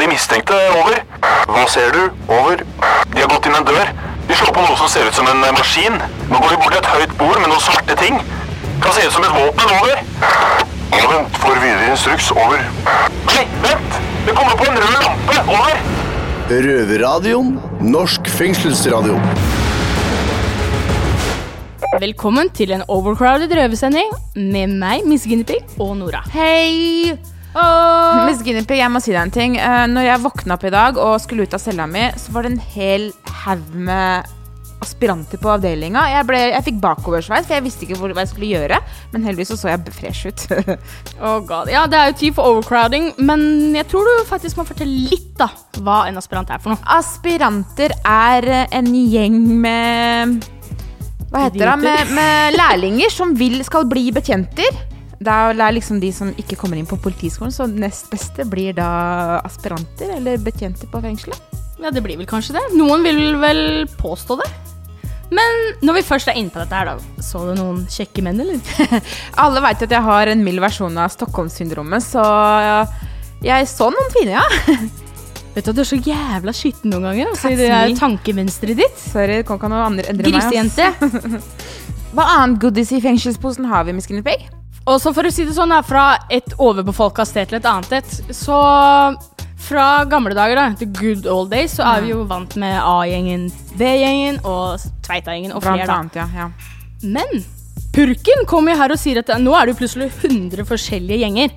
de mistenkte. Over. Hva ser du? Over. De har gått inn en dør. De slår på noe som ser ut som en eh, maskin. Nå går de bort til et høyt bord med noen svarte ting. Kan se ut som et våpen. Over. Ja, vent. Får videre instruks. Over. Nei, vent! Det kommer på en rød lampe. Over. Røverradioen. Norsk fengselsradio. Velkommen til en overcrowded røvesending med meg, Miss Guinevere og Nora. Hei! Miss Guinevere, jeg må si deg en ting. Eh, når jeg våkna opp i dag og skulle ut av cella mi, så var det en hel haug med aspiranter på avdelinga. Jeg, ble, jeg fikk bakoversveis, for jeg visste ikke hvor, hva jeg skulle gjøre. Men heldigvis så, så jeg fresh ut. Oh god. Ja, det er jo tid for overcrowding, men jeg tror du faktisk må fortelle litt da, hva en aspirant er for noe. Aspiranter er eh, en gjeng med Hva heter det? Med, med lærlinger som vil, skal bli betjenter. Det er liksom de som ikke kommer inn på politiskolen, så nest beste blir da aspiranter eller betjenter på fengselet. Ja, det blir vel kanskje det. Noen vil vel påstå det. Men når vi først er inne på dette her, da, så du noen kjekke menn, eller? Alle veit at jeg har en mild versjon av Stockholm-syndromet, så jeg så noen fine, ja. Vet du at du er så jævla skitten noen ganger? Altså, det er tankemønsteret ditt. Sorry, det kan ikke noe andre endre meg. Grisejente. Hva annet goodies i fengselsposen har vi, Miss Guinevere? Og så for å si det sånn, da, fra et overbefolka sted til et annet et, så fra gamle dager, da, the good old days, så er vi jo vant med A-gjengen, V-gjengen og Tveita-gjengen og flere, da. annet, ja. ja. Men Purken kommer jo her og sier at nå er det jo plutselig 100 forskjellige gjenger.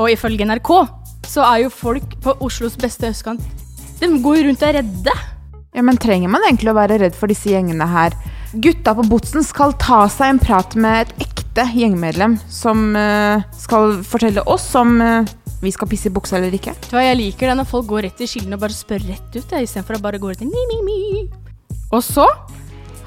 Og ifølge NRK så er jo folk på Oslos beste østkant De går jo rundt og er redde. Ja, men trenger man egentlig å være redd for disse gjengene her? Gutta på Botsen skal ta seg en prat med et ekte gjengmedlem som eh, skal fortelle oss om eh, vi skal pisse i buksa eller ikke. Hva, Jeg liker det når folk går rett i kildene og bare spør rett ut, istedenfor å bare gå rett i mi, mi, mi. Og så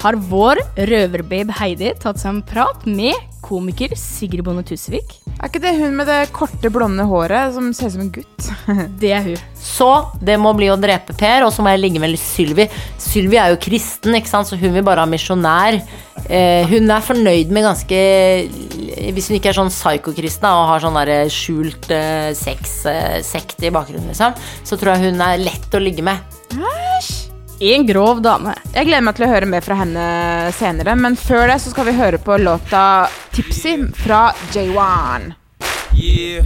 har vår røverbabe Heidi tatt seg en prat med komiker Sigrid Bonde Tusvik. Er ikke det hun med det korte, blonde håret som ser ut som en gutt? Det er hun. Så det må bli å drepe Per, og så må jeg ligge med Sylvi. Sylvi er jo kristen, ikke sant? så hun vil bare ha misjonær. Eh, hun er fornøyd med ganske Hvis hun ikke er sånn psykokristen og har sånn der skjult eh, sexsekt i bakgrunnen, liksom, så tror jeg hun er lett å ligge med. En grov dame. Jeg gleder meg til å høre mer fra henne senere, men før det så skal vi høre på låta 'Tipsy' fra J1. Yeah,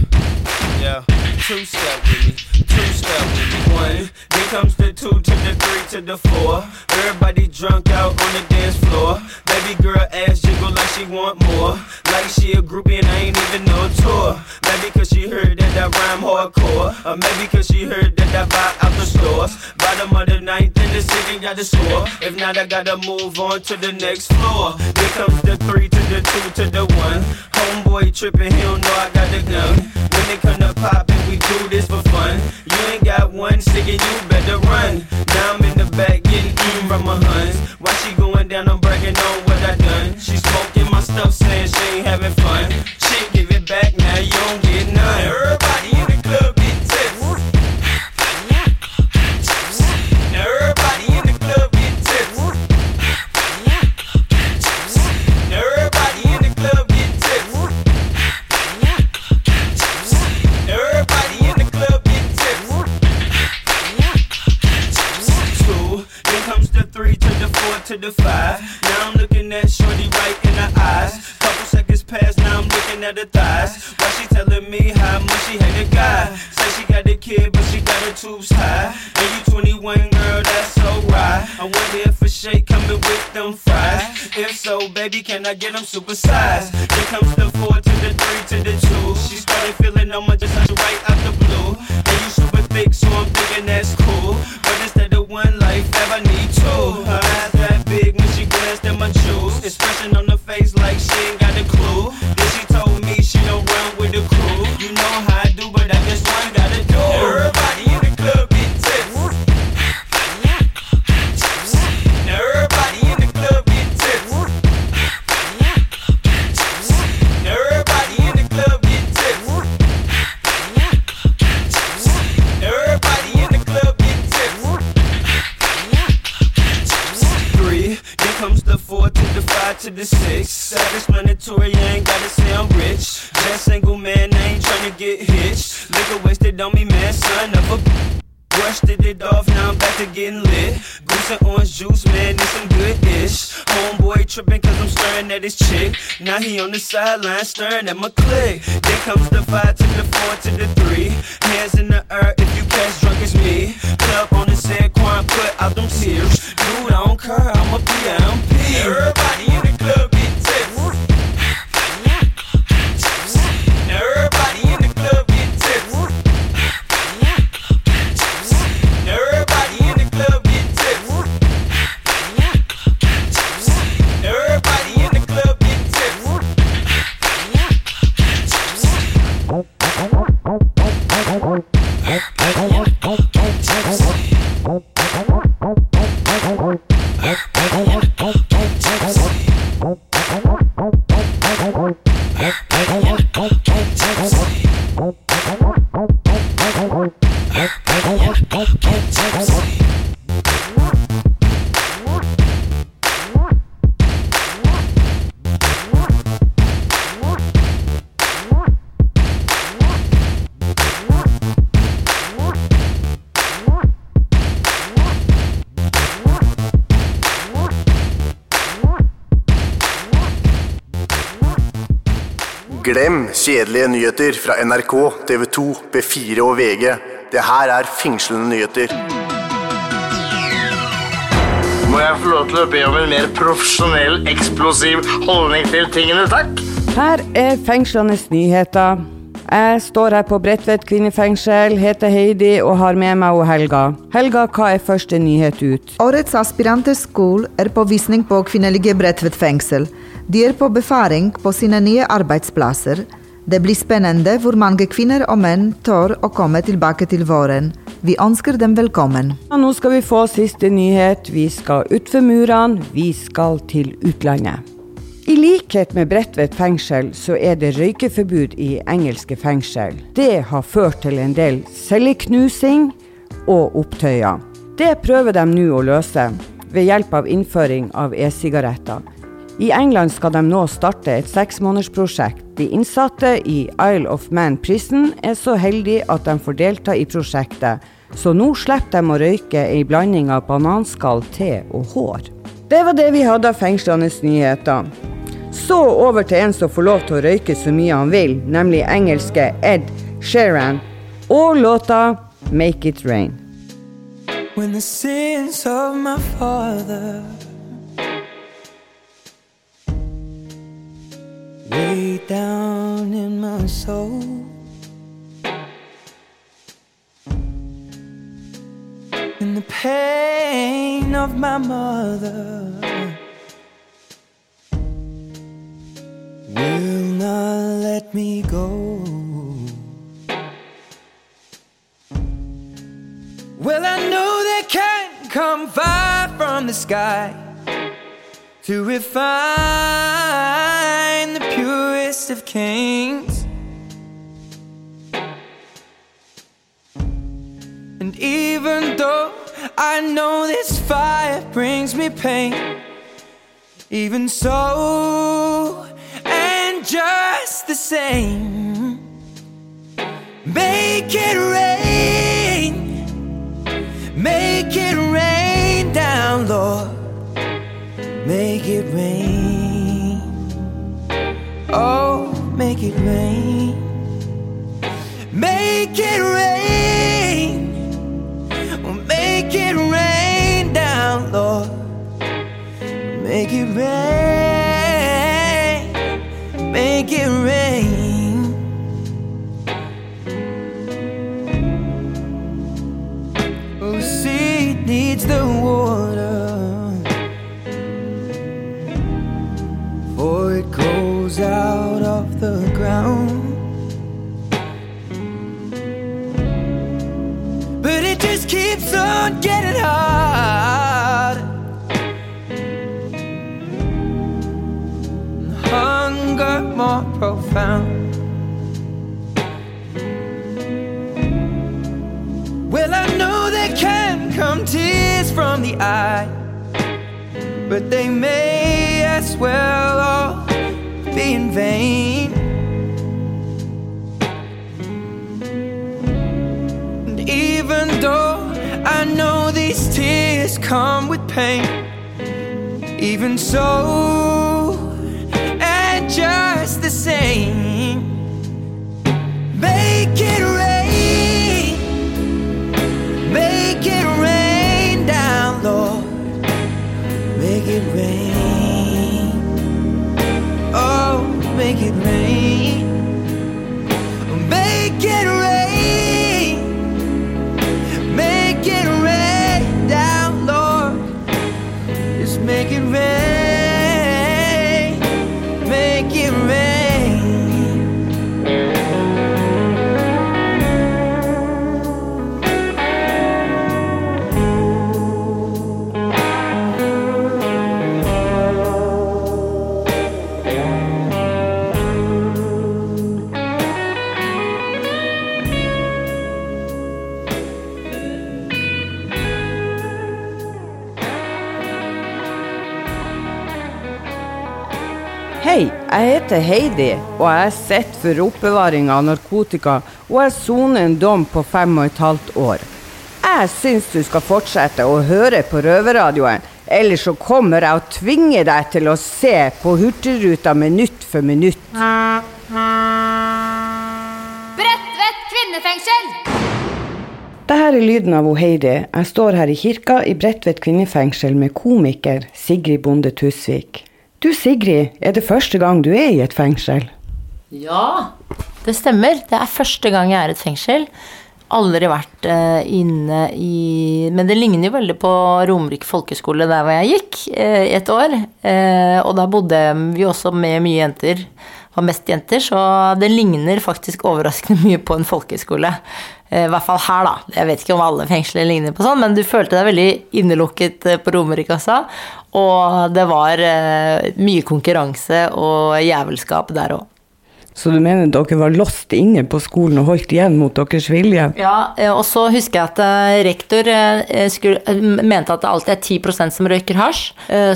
yeah. Two step with me, two step with me. One, then comes the two to the three to the four. Everybody drunk out on the dance floor. Baby girl ass jiggle like she want more. Like she a groupie and I ain't even no tour. Maybe cause she heard that I rhyme hardcore. Or maybe cause she heard that I buy out the stores. Bottom of the ninth in the city got the score. If not, I gotta move on to the next floor. Here comes the three to the two to the one. Homeboy tripping, he don't know I got the gun. When it come to poppin', we do this for fun. You ain't got one stick and you better run. Now I'm in the back getting eaten from my huns. Why she going down, I'm bragging on what I done. She smoking my stuff, saying she ain't having fun. Shit, give it back now, you don't get none. At her thighs. Why she telling me how much she hate a guy? Say she got a kid, but she got her tubes high. And you 21, girl, that's so right. I wonder if a shake coming with them fries. If so, baby, can I get them supersized? Then comes the four at his chick. Now he on the sideline staring at my click. There comes the five to the four to the three. Hands in the air if you catch drunk as me. Club on the set, Quan put out them tears. Dude, I don't care, I'm a PMP. Everybody Glem kjedelige nyheter fra NRK, TV 2, B4 og VG. Det her er fengslende nyheter. Må jeg få lov til å be om en mer profesjonell, eksplosiv holdning til tingene, takk? Her er fengslende nyheter. Jeg står her på Bredtvet kvinnefengsel, heter Heidi og har med meg og Helga. Helga, hva er første nyhet ut? Årets aspiranteskole er på visning på kvinnelige Bredtvet fengsel. De er på befaring på sine nye arbeidsplasser. Det blir spennende hvor mange kvinner og menn tør å komme tilbake til våren. Vi ønsker dem velkommen. Ja, nå skal vi få siste nyhet. Vi skal utfor murene, vi skal til utlandet. I likhet med Bredtvet fengsel, så er det røykeforbud i engelske fengsel. Det har ført til en del celleknusing og opptøyer. Det prøver de nå å løse ved hjelp av innføring av e-sigaretter. I England skal de nå starte et seksmånedersprosjekt. De innsatte i Isle of Man Prison er så heldige at de får delta i prosjektet, så nå slipper de å røyke ei blanding av bananskall, te og hår. Det var det vi hadde av fengslende nyheter. Så over til en som får lov til å røyke så mye han vil, nemlig engelske Ed Sheeran og låta Make It Rain. When the sins of my father in my soul. And the pain of my mother will not let me go. Well, I know they can't come far from the sky to refine the purest of kings. And even though I know this fire brings me pain, even so, and just the same, make it rain. Make it rain down, Lord. Make it rain. Oh, make it rain. Make it rain. Make it rain. Make it rain. Oh, seed needs the water. For it grows out of the ground. But it just keeps on getting hard. But they may as well all be in vain. And even though I know these tears come with pain. Even so, and just the same, make it rain, make it rain down, Lord, it rain. Oh, make it rain, make it rain, jeg heter Heidi, og jeg sitter for oppbevaring av narkotika, og jeg soner en dom på fem og et halvt år. Jeg syns du skal fortsette å høre på Røverradioen, ellers så kommer jeg å tvinge deg til å se på Hurtigruta minutt for minutt. Bredtvet kvinnefengsel! Dette er lyden av Heidi. Jeg står her i kirka i Bredtvet kvinnefengsel med komiker Sigrid Bonde Tusvik. Du Sigrid, er det første gang du er i et fengsel? Ja, det stemmer. Det er første gang jeg er i et fengsel. Aldri vært eh, inne i Men det ligner jo veldig på Romerike folkeskole der hvor jeg gikk eh, i et år. Eh, og da bodde vi også med mye jenter. Var mest jenter, så det ligner faktisk overraskende mye på en folkeskole. Eh, I hvert fall her, da. Jeg vet ikke om alle fengsler ligner på sånn, men du følte deg veldig innelukket eh, på Romerike også. Og det var eh, mye konkurranse og jævelskap der òg. Så du mener dere var låst inne på skolen og holdt igjen mot deres vilje? Ja, eh, og så husker jeg at eh, rektor eh, skulle, mente at det alltid er 10 som røyker hasj.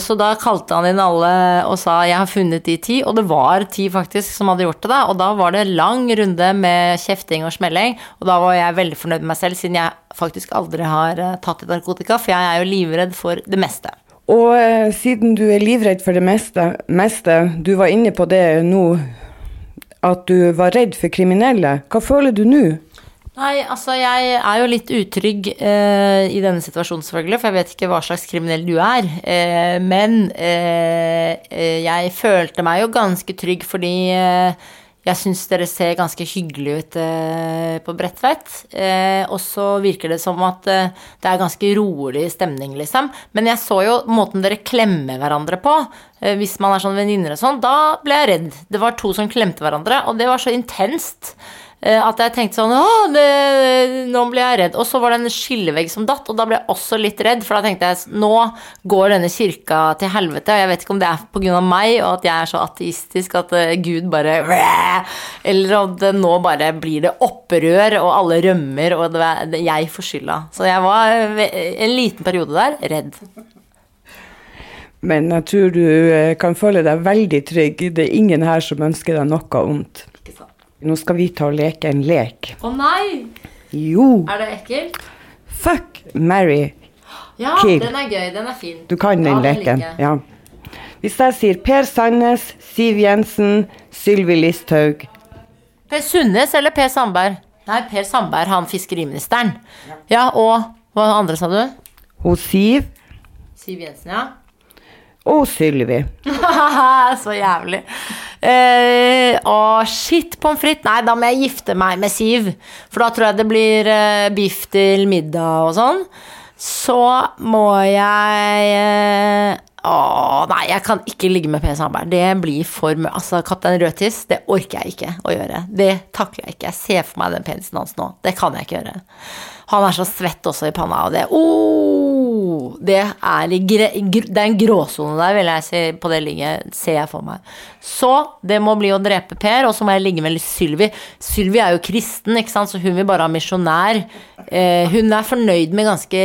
Så da kalte han inn alle og sa 'jeg har funnet de ti', og det var ti faktisk som hadde gjort det. da, Og da var det lang runde med kjefting og smelling, og da var jeg veldig fornøyd med meg selv, siden jeg faktisk aldri har tatt i narkotika, for jeg er jo livredd for det meste. Og siden du er livredd for det meste, meste, du var inne på det nå, at du var redd for kriminelle. Hva føler du nå? Nei, altså jeg er jo litt utrygg eh, i denne situasjonen selvfølgelig, for jeg vet ikke hva slags kriminell du er. Eh, men eh, eh, jeg følte meg jo ganske trygg fordi eh, jeg syns dere ser ganske hyggelig ut eh, på Bredtveit. Eh, og så virker det som at eh, det er ganske rolig stemning, liksom. Men jeg så jo måten dere klemmer hverandre på. Eh, hvis man er sånn venninner og sånn, da ble jeg redd. Det var to som klemte hverandre, og det var så intenst. Eh, At jeg tenkte sånn det, nå ble jeg redd. Og så var det en skillevegg som datt, og da ble jeg også litt redd. For da tenkte jeg nå går denne kirka til helvete. Og jeg vet ikke om det er pga. meg, og at jeg er så ateistisk at eh, Gud bare Eller det nå bare blir det opprør, og alle rømmer, og det jeg får skylda. Så jeg var eh, en liten periode der redd. Men jeg tror du kan føle deg veldig trygg. Det er ingen her som ønsker deg noe ondt. Nå skal vi ta og leke en lek. Å nei! Jo! Er det ekkelt? Fuck, marry, Ja, Kill. den er gøy. Den er fin. Du kan den Ja, leken. Like. Ja. Hvis jeg sier Per Sandnes, Siv Jensen, Sylvi Listhaug Per Sundnes eller Per Sandberg? Nei, Per Sandberg, han fiskeriministeren. Ja, og hva andre sa du? Hun Siv Siv Jensen, ja. Og Sylvi. Så jævlig. Eh, å, shit, pommes frites. Nei, da må jeg gifte meg med Siv. For da tror jeg det blir eh, biff til middag og sånn. Så må jeg eh, Å, nei, jeg kan ikke ligge med Per Sandberg. Det blir for mye. Altså, Kaptein Rødtiss, det orker jeg ikke å gjøre. Det takler jeg ikke. Jeg ser for meg den penisen hans nå. Det kan jeg ikke gjøre. Han er så svett også i panna, og det oh, Det er, det er en gråsone der, vil jeg si, på det ligget, ser jeg for meg. Så det må bli å drepe Per, og så må jeg ligge med Sylvi. Sylvi er jo kristen, ikke sant, så hun vil bare ha misjonær. Eh, hun er fornøyd med ganske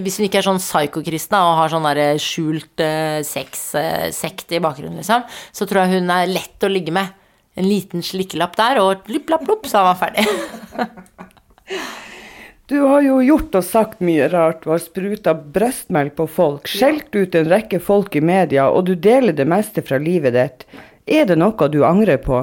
Hvis hun ikke er sånn psykokristen og har sånn der skjult eh, sexsekt i bakgrunnen, liksom, så tror jeg hun er lett å ligge med. En liten slikkelapp der, og lipp, lapp, lopp, så er man ferdig. Du har jo gjort og sagt mye rart. Du har spruta brystmelk på folk, skjelt ut en rekke folk i media, og du deler det meste fra livet ditt. Er det noe du angrer på?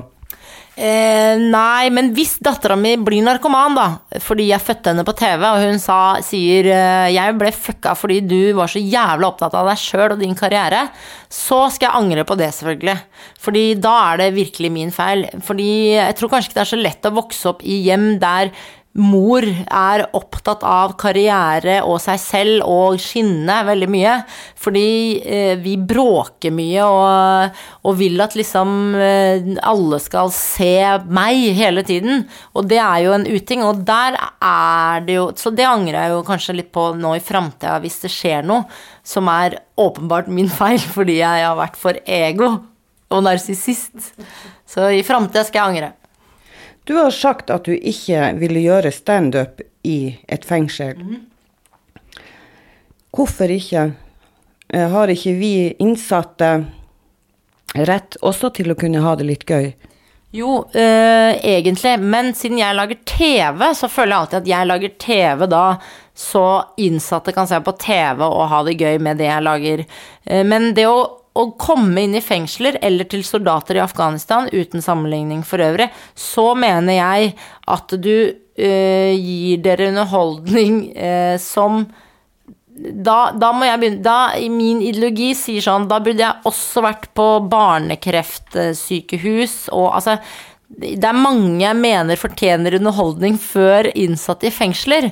Eh, nei, men hvis dattera mi blir narkoman, da, fordi jeg fødte henne på TV, og hun sa, sier eh, 'jeg ble fucka fordi du var så jævla opptatt av deg sjøl og din karriere', så skal jeg angre på det, selvfølgelig. Fordi da er det virkelig min feil. Fordi jeg tror kanskje ikke det er så lett å vokse opp i hjem der mor er opptatt av karriere og seg selv og skinne veldig mye. Fordi eh, vi bråker mye og, og, vil at liksom eh, alle skal se meg hele tiden. Og det er jo en uting. Og der er det jo Så det angrer jeg jo kanskje litt på nå i framtida, hvis det skjer noe som er åpenbart min feil fordi jeg har vært for ego og narsissist. Så i framtida skal jeg angre. Du har sagt at du ikke ville gjøre standup i et fengsel. Hvorfor ikke? Eh, har ikke vi innsatte rett også til å kunne ha det litt gøy? Jo, øh, egentlig, men siden jeg lager TV, så føler jeg alltid at jeg lager TV da så innsatte kan se på TV og ha det gøy med det jeg lager. Eh, men det å å komme inn i fengsler eller til soldater i Afghanistan, uten sammenligning for øvrig, så mener jeg at du øh, gir dere underholdning øh, som da, da, må jeg begynne Da, i min ideologi sier sånn Da burde jeg også vært på barnekreftsykehus og altså Det er mange jeg mener fortjener underholdning før innsatte i fengsler.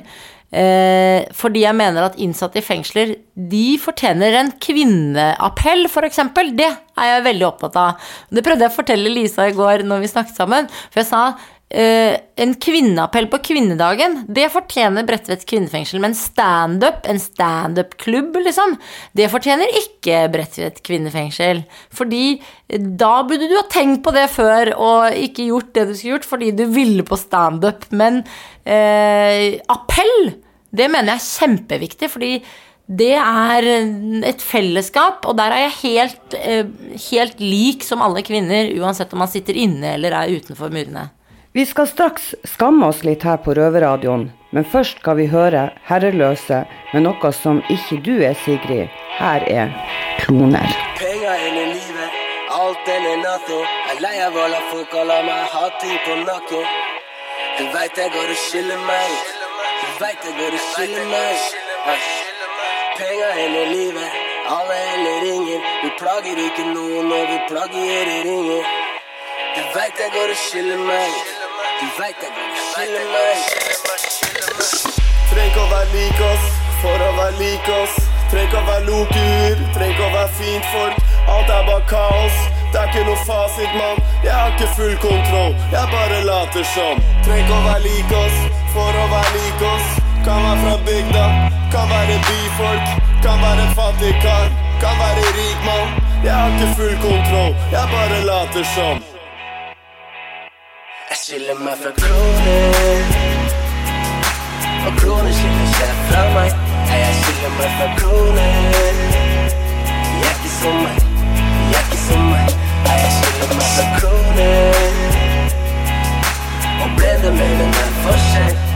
Eh, fordi jeg mener at innsatte i fengsler de fortjener en kvinneappell, f.eks. Det er jeg veldig opptatt av. Det prøvde jeg å fortelle Lisa i går når vi snakket sammen. For jeg sa eh, en kvinneappell på kvinnedagen, det fortjener Bredtvet kvinnefengsel. Men standup, en standup-klubb, liksom, det fortjener ikke Bredtvet kvinnefengsel. Fordi da burde du ha tenkt på det før og ikke gjort det du skulle gjort fordi du ville på standup. Men uh, appell, det mener jeg er kjempeviktig, fordi det er et fellesskap, og der er jeg helt, uh, helt lik som alle kvinner, uansett om man sitter inne eller er utenfor murene. Vi skal straks skamme oss litt her på Røverradioen, men først skal vi høre Herreløse med noe som ikke du er, Sigrid. Her er Kloner. Penger eller livet, alt eller nothing. Jeg er lei av alle folk la meg ha ting på nakken. Du veit jeg går og skiller meg. Du veit jeg går og skiller meg. Penger eller livet, alle eller ingen. Vi plager ikke noen, og vi plagerer ingen. Du veit jeg går og skiller meg. Du. Trenger ikke å være lik oss for å være lik oss. Trenger ikke å være lokur, trenger ikke å være fint folk. Alt er bare kaos. Det er ikke noe fasit, mann. Jeg har ikke full kontroll, jeg bare later som. Trenger ikke å være lik oss for å være lik oss. Kan være fra bygda, kan være byfolk. Kan være fattig kar, kan være rik mann. Jeg har ikke full kontroll, jeg bare later som. Jeg skiller meg fra kroner. Og kroner skiller seg fra meg. Jeg skiller meg fra kroner. Jeg er ikke som meg, jeg er ikke som meg. Jeg skiller meg fra kroner. Og ble det mer enn en forskjell?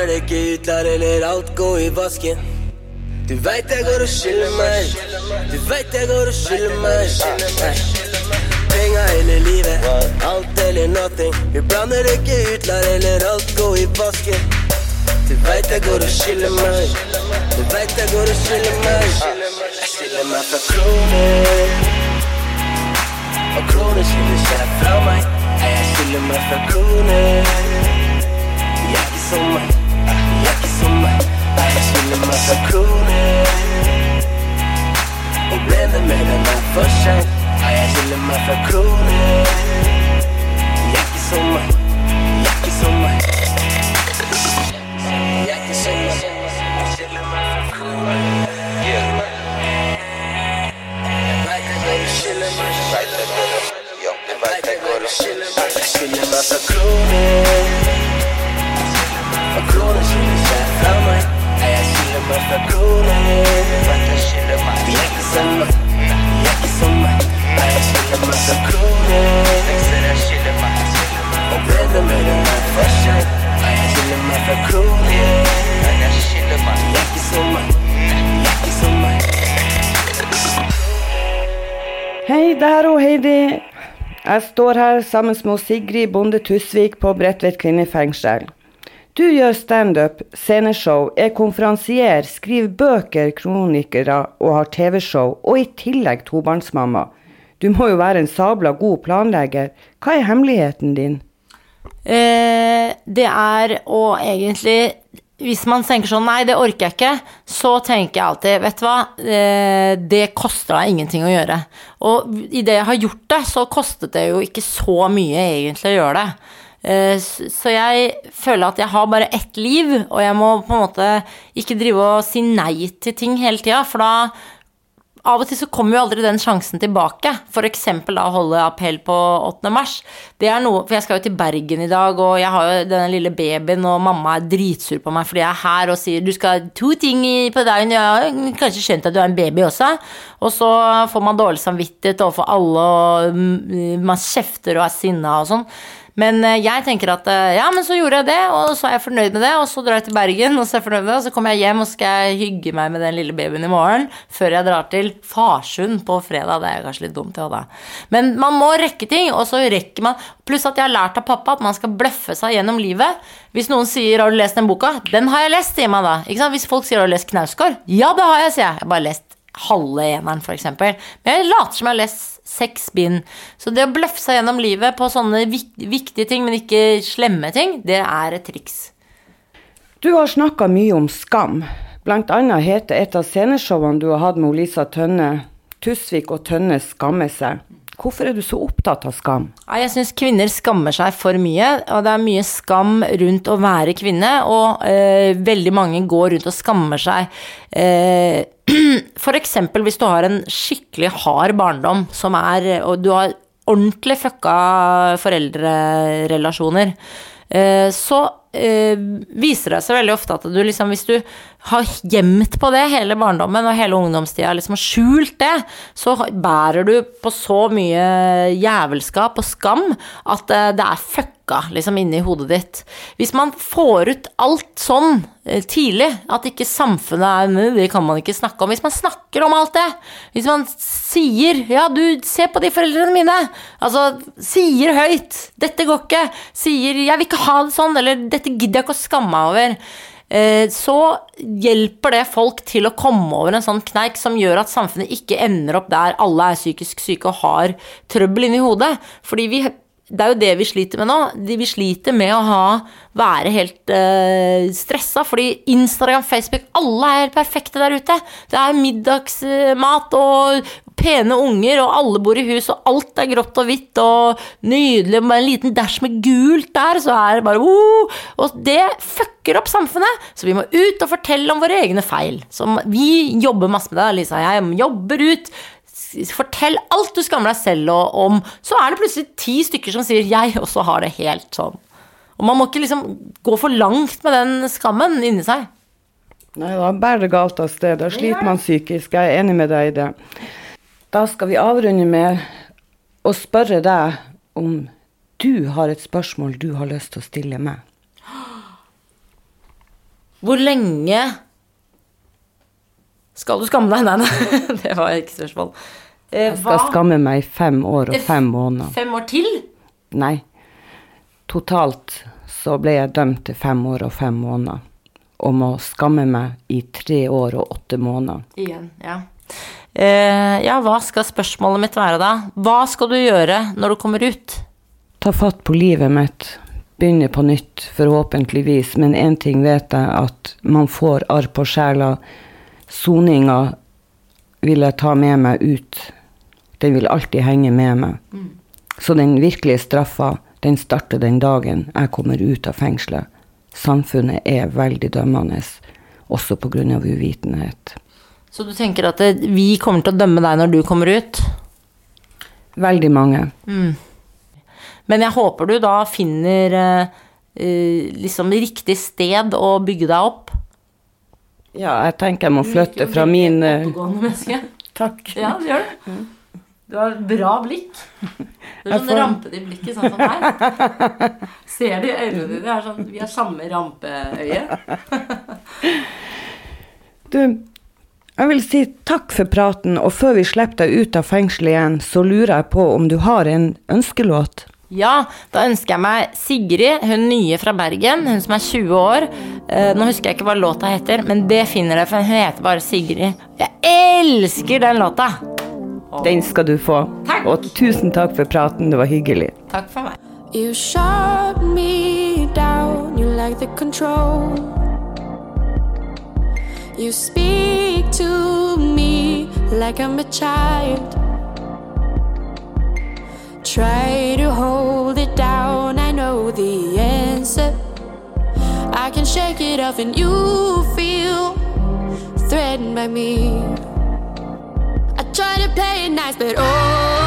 Blander det ikke ut, lar eller alt gå i vasken. Du veit jeg går og skiller meg. Du veit jeg går og skiller meg Penga eller livet, alt eller nothing. Vi blander det ikke ut, lar eller alt gå i vasken. Du veit jeg går og skiller meg. Du veit jeg går og skiller meg. Jeg skiller meg fra kroner. Og kroner skiller seg fra meg. Jeg skiller meg fra kroner. Jeg er ikke som meg. random of a crooning. Och bränner mig den här försen. Ja, jag gillar mig för crooning. Jack i sommar, Jack i sommar. Jack i sommar, gillar mig för crooning. Yeah. Chillin' out the croonin' A croonin' mørke kone. Og Hei der og Heidi. Jeg står her sammen med Sigrid Bonde Tusvik på Bredtvet kvinnefengsel. Du gjør standup, sceneshow, er konferansier, skriver bøker, kronikere og har TV-show, og i tillegg tobarnsmamma. Du må jo være en sabla god planlegger. Hva er hemmeligheten din? Eh, det er å egentlig Hvis man tenker sånn Nei, det orker jeg ikke. Så tenker jeg alltid Vet du hva, eh, det koster deg ingenting å gjøre. Og idet jeg har gjort det, så kostet det jo ikke så mye egentlig å gjøre det. Eh, Så jeg føler at jeg har bare ett liv, og jeg må på en måte ikke drive og si nei til ting hele tida, for da av og til så kommer jo aldri den sjansen tilbake. Eksempel da å holde appell på 8. mars. Det er noe, for jeg skal jo til Bergen i dag, og jeg har jo denne lille babyen, og mamma er dritsur på meg fordi jeg er her og sier du skal ha to ting på dagen. Jeg har kanskje skjønt at du er en baby også. Og så får man dårlig samvittighet overfor alle, og mm, man kjefter og er sinna og sånn. Men eh, jeg tenker at eh, ja, men så gjorde jeg det, og så er jeg fornøyd med det, og så drar jeg til Bergen, og så er jeg fornøyd med det, og så kommer jeg hjem og skal jeg hygge meg med den lille babyen i morgen, før jeg drar til Farsund på fredag. Det er kanskje litt dumt, ja da. Men man må rekke ting, og så rekker man Pluss at jeg har lært av pappa at man skal bløffe seg gjennom livet. Hvis noen sier 'har du lest den boka'? Den har jeg lest, sier man da. Ikke sant? Hvis folk sier 'har du lest Knausgård'? Ja, det har jeg, sier jeg. Jeg har bare lest halve eneren, eksempel. Men jeg later som jeg har lest seks bind. Så det å bløffe seg gjennom livet på sånne viktige ting, men ikke slemme ting, det er et triks. Du har snakka mye om skam. Blant annet heter et av sceneshowene du har hatt med Lisa Tønne, 'Tusvik og Tønne skammer seg'. Hvorfor er du så opptatt av skam? Jeg syns kvinner skammer seg for mye, og det er mye skam rundt å være kvinne, og eh, veldig mange går rundt og skammer seg. Eh, eksempel hvis du har en skikkelig hard barndom, som er, og du har ordentlig fucka foreldrerelasjoner, eh, så eh, viser det seg veldig ofte at du liksom, hvis du har gjemt på det hele barndommen og hele ungdomstida, liksom har skjult det, så bærer du på så mye jævelskap og skam at eh, det er fucka liksom inni hodet ditt. Hvis man får ut alt sånn eh, tidlig, at ikke samfunnet er «Nei, Det kan man ikke snakke om. Hvis man snakker om alt det, hvis man sier 'ja, du, se på de foreldrene mine', altså sier høyt 'dette går ikke', sier 'jeg vil ikke ha det sånn', eller 'dette gidder jeg ikke å skamme meg over', så hjelper det folk til å komme over en sånn kneik som gjør at samfunnet ikke ender opp der alle er psykisk syke og har trøbbel inni hodet. Fordi vi det er jo det vi sliter med nå. Vi sliter med å ha, være helt uh, stressa, fordi Instagram, Facebook, alle er helt perfekte der ute. Det er middagsmat og pene unger, og alle bor i hus, og alt er grått og hvitt og nydelig. Med en liten dash med gult der, så er det bare oh! Og det fucker opp samfunnet. Så vi må ut og fortelle om våre egne feil. Så vi jobber masse med det, Lisa jeg. Jobber ut. Fortell alt du skammer deg selv om. Så er det plutselig ti stykker som sier 'jeg også har det helt sånn'. Og man må ikke liksom gå for langt med den skammen inni seg. Nei, da bærer det galt av sted. Da sliter man psykisk. Jeg er enig med deg i det. Da skal vi avrunde med å spørre deg om du har et spørsmål du har lyst til å stille meg. Hvor lenge skal du skamme deg? Nei, nei, det var ikke spørsmål. Eh, Jeg skal skamme meg i fem år og fem måneder. Fem år til? Nei. Totalt så ble jeg dømt til fem år og fem måneder. Og må skamme meg i tre år og åtte måneder. Igjen, ja. Eh, ja, hva skal spørsmålet mitt være da? Hva skal du gjøre når du kommer ut? Ta fatt på livet mitt. Begynne på nytt, forhåpentligvis. Men én ting vet jeg, at man får arr på sjela. Soninga vil jeg ta med meg ut. Den vil alltid henge med meg. Så den virkelige straffa, den starter den dagen jeg kommer ut av fengselet. Samfunnet er veldig dømmende, også pga. uvitenhet. Så du tenker at det, vi kommer til å dømme deg når du kommer ut? Veldig mange. Mm. Men jeg håper du da finner eh, eh, liksom riktig sted å bygge deg opp. Ja, jeg tenker jeg må flytte fra min eh. Takk. Ja, det gjør du. Du har bra blikk. Du er sånn får- rampete i blikket, sånn som meg. Ser du i øynene dine? Det er sånn, vi har samme rampeøye. Du, Jeg vil si takk for praten, og før vi slipper deg ut av fengselet igjen, så lurer jeg på om du har en ønskelåt? Ja, da ønsker jeg meg Sigrid, hun nye fra Bergen, hun som er 20 år. Eh, nå husker jeg ikke hva låta heter, men det finner dere, for hun heter bare Sigrid. Jeg elsker den låta! Den skal du få. Takk. Og tusen takk for praten, det var hyggelig. Takk for meg. You shut me down, you like the control. You speak to me like I'm a child. Try to hold it down, I know the answer. I can shake it off, and you feel threatened by me. I try to play it nice, but oh,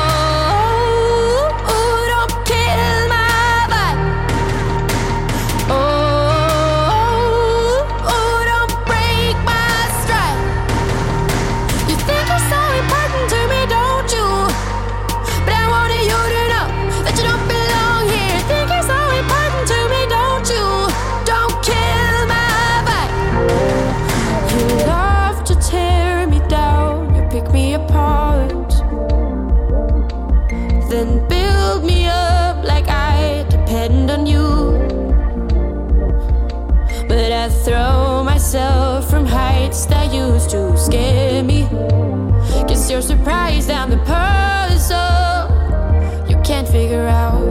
to scare me. Guess you're surprised I'm the puzzle you can't figure out.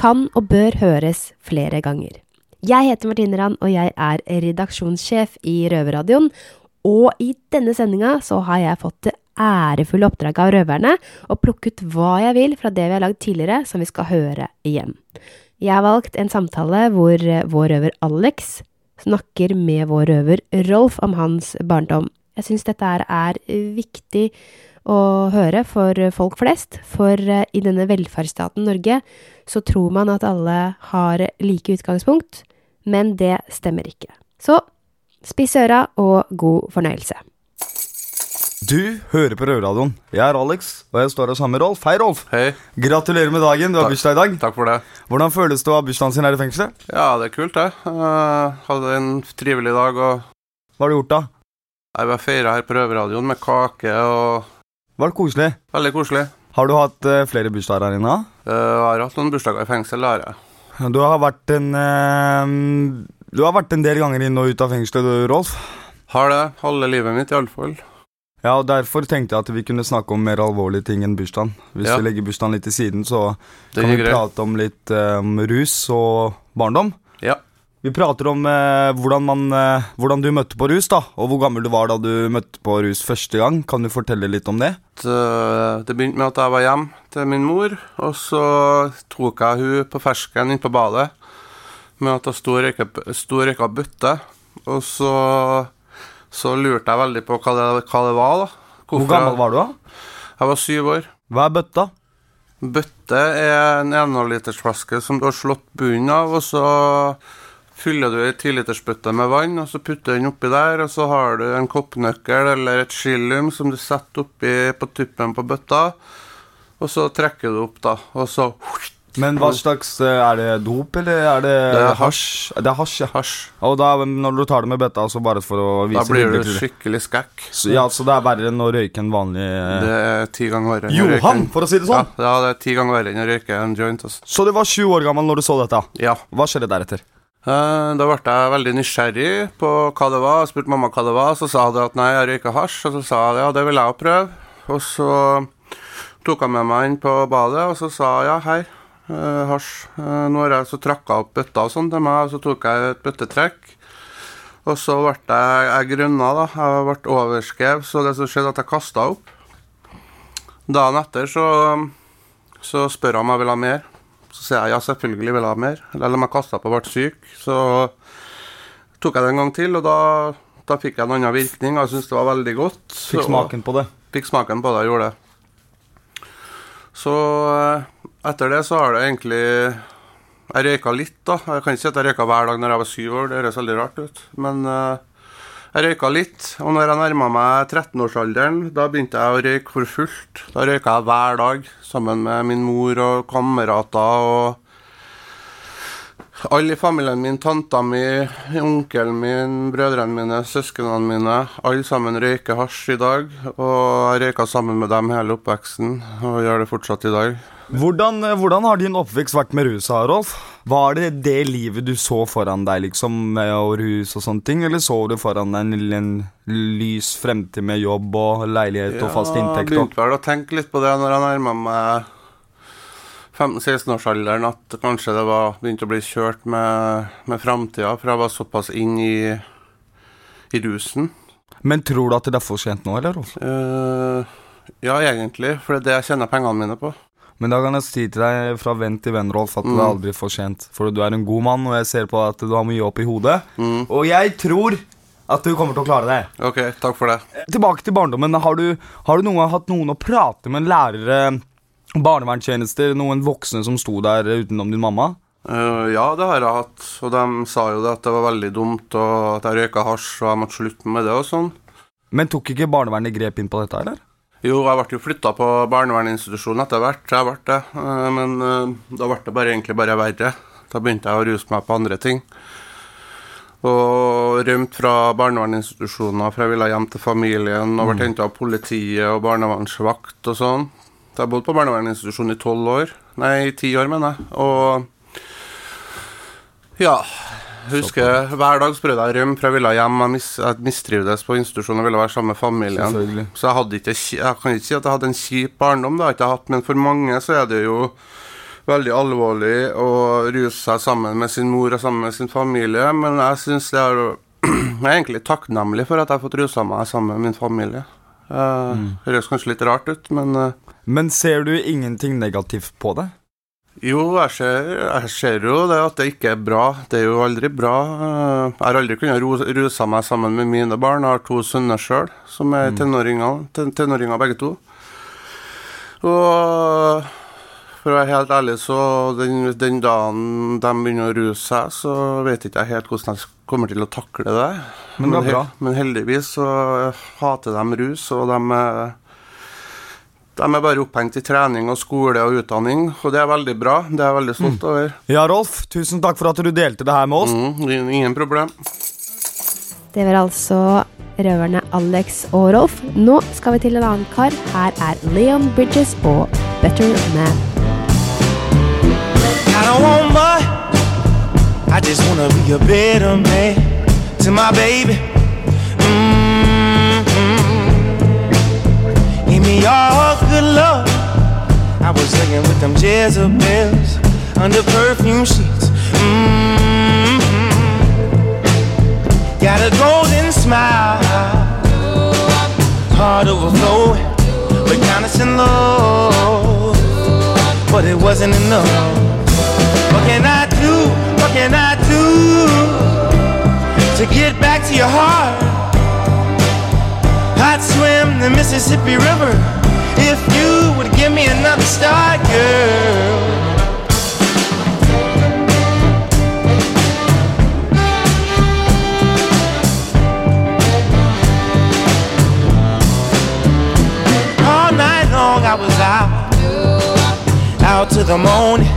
Kan og bør høres flere ganger. Jeg heter Martine Rand, og jeg er redaksjonssjef i Røverradioen. Og i denne sendinga så har jeg fått det ærefulle oppdraget av Røverne å plukke ut hva jeg vil fra det vi har lagd tidligere, som vi skal høre igjen. Jeg har valgt en samtale hvor eh, vår røver Alex snakker med vår røver Rolf om hans barndom. Jeg syns dette er viktig å høre for folk flest, for eh, i denne velferdsstaten Norge så tror man at alle har like utgangspunkt, men det stemmer ikke. Så spiss øra og god fornøyelse. Du hører på Røverradioen. Jeg er Alex, og jeg står her sammen med Rolf. Hei, Rolf. Hei. Gratulerer med dagen. Du har bursdag i dag. Takk for det. Hvordan føles det å ha bursdagen sin her i fengselet? Ja, det er kult, det. Uh, hadde en trivelig dag og Hva har du gjort, da? Jeg var feira her på Røverradioen med kake og Var det koselig? Veldig koselig. Har du hatt eh, flere bursdager her inne? Uh, har hatt noen bursdager i fengsel, har jeg. Du har vært en eh, Du har vært en del ganger inn og ut av fengselet, du, Rolf. Har det. Halve livet mitt, iallfall. Ja, og Derfor tenkte jeg at vi kunne snakke om mer alvorlige ting enn bursdagen. Hvis Ja. vi legger bursdagen litt til siden, så kan vi greit. prate om litt um, rus og barndom. Ja. Vi prater om eh, hvordan, man, eh, hvordan du møtte på rus, da, og hvor gammel du var da du møtte på rus første gang. Kan du fortelle litt om det? Det, det begynte med at jeg var hjemme til min mor, og så tok jeg hun på fersken inn på badet med at hun sto og røyka- bøtte. Og så, så lurte jeg veldig på hva det, hva det var, da. Hvor gammel var du da? Jeg var syv år. Hva er bøtta? Bøtte er en 1,5-litersflaske som du har slått bunnen av, og så fyller du ei tilitersbøtte med vann, og så putter du den oppi der, og så har du en koppnøkkel eller et skillum som du setter oppi på tuppen på bøtta, og så trekker du opp, da, og så Men hva slags eh, Er det dop, eller er det Det er hasj? Det er hasj, ja. Og da, når du tar det med bøtta, så bare for å vise Da blir du skikkelig skækk. Så, ja, så det er verre enn å røyke en vanlig eh, Det er ti ganger verre. Johan, for å si det sånn. Ja, ja, det er ti ganger verre enn å røyke en joint. Altså. Så du var sju år gammel når du så dette? Ja. Hva skjedde deretter? Eh, Da ble jeg veldig nysgjerrig på hva det var. Jeg spurte mamma hva det var, så sa hun at nei, jeg røyker hasj. Og så sa jeg ja, det vil jeg òg prøve. Og så tok jeg med meg inn på badet, og så sa jeg ja, hei, eh, hasj. Eh, Nå har jeg så trakka opp bøtta og sånn til meg, og så tok jeg et bøttetrekk. Og så ble jeg, jeg grønna, da. Jeg ble overskrevet, så det som skjedde, at jeg kasta opp. Dagen etter så, så spør jeg om jeg vil ha mer. Så sier jeg ja, selvfølgelig vil jeg ha mer. Eller om jeg kasta på og ble syk, så tok jeg det en gang til, og da, da fikk jeg en annen virkning. Jeg syntes det var veldig godt. Fikk smaken på det? Fikk smaken på det, jeg gjorde det. Så eh, etter det så har det egentlig Jeg røyka litt, da. Jeg kan ikke si at jeg røyka hver dag når jeg var syv år, det høres veldig rart ut. Men eh, jeg røyka litt. Og når jeg nærma meg 13-årsalderen, da begynte jeg å røyke for fullt. Da røyka jeg hver dag sammen med min mor og kamerater og alle i familien min, tanta mi, onkelen min, brødrene mine, søsknene mine, alle sammen røyker hasj i dag. Og jeg røyka sammen med dem hele oppveksten, og gjør det fortsatt i dag. Hvordan, eh, hvordan har din oppvekst vært med rus, Rolf? Var det det livet du så foran deg, liksom, med og rus og sånne ting? Eller så du foran deg en, en lys fremtid med jobb og leilighet og fast inntekt? Jeg begynte vel å tenke litt på det når jeg nærma meg 15-16-årsalderen, at kanskje det var begynte å bli kjørt med, med framtida, for jeg var såpass inn i, i rusen. Men tror du at det er for sent nå, eller? Eh, ja, egentlig, for det er det jeg tjener pengene mine på. Men da kan jeg si til deg fra venn til venn, Rolf, at det Mm. er aldri for sent. For du er en god mann, og jeg ser på at du har mye opp i hodet. Mm. Og jeg tror at du kommer til å klare det. Ok, takk for det. Tilbake til barndommen. Har du, har du noen gang hatt noen å prate med? Lærere, barnevernstjenester, noen voksne som sto der utenom din mamma? Uh, ja, det har jeg hatt. Og de sa jo det at det var veldig dumt, og at jeg røyka hasj, og jeg måtte slutte med det og sånn. Men tok ikke barnevernet grep inn på dette, eller? Jo, jeg ble jo flytta på barnevernsinstitusjon etter hvert. Jeg ble det. Eh, Men eh, da ble det bare, egentlig bare verre. Da begynte jeg å ruse meg på andre ting. Og rømte fra barnevernsinstitusjoner, for jeg ville hjem til familien. Og ble Mm. henta av politiet og barnevernsvakt og sånn. Så jeg bodde på barnevernsinstitusjon i tolv år. Nei, ti år, mener jeg. Og ja. Husker Hver dag så prøvde jeg rømme, for jeg ville hjem. Jeg, mis, jeg mistrivdes på institusjonen og ville være sammen med familien. Så jeg hadde ikke Jeg kan ikke si at jeg hadde en kjip barndom, det har jeg ikke hatt, men for mange så er det jo veldig alvorlig å ruse seg sammen med sin mor og sammen med sin familie, men jeg syns det er Jeg er egentlig takknemlig for at jeg har fått rusa meg sammen med min familie. Eh, Mm. Det høres kanskje litt rart ut, men eh, Men ser du ingenting negativt på det? Jo, jeg ser, jeg ser jo det at det ikke er bra. Det er jo aldri bra. Jeg har aldri kunnet ruse meg sammen med mine barn. Jeg har to sønner sjøl, som er tenåringer, ten- tenåringer begge to. Og for å være helt ærlig, så den, den dagen de begynner å ruse seg, så vet ikke jeg helt hvordan jeg kommer til å takle det. Men det er bra. Men heldigvis så hater de rus, og de de er bare opphengt i trening og skole og utdanning, og det er veldig bra. Det er jeg veldig stolt over. Ja, Rolf, tusen takk for at du delte det her med oss. Mm, ingen problem. Det var altså røverne Alex og Rolf. Nå skal vi til en annen kar. Her er Leon Bridges og Better Man. I don't want much. I just wanna be a better man to my baby. Me all good love. I was laying with them Jezebels under perfume sheets. Mm-hmm. Got a golden smile, heart overflowing, but and love. But it wasn't enough. What can I do? What can I do to get back to your heart? the Mississippi River if you would give me another star, girl. All night long I was out, out to the morning,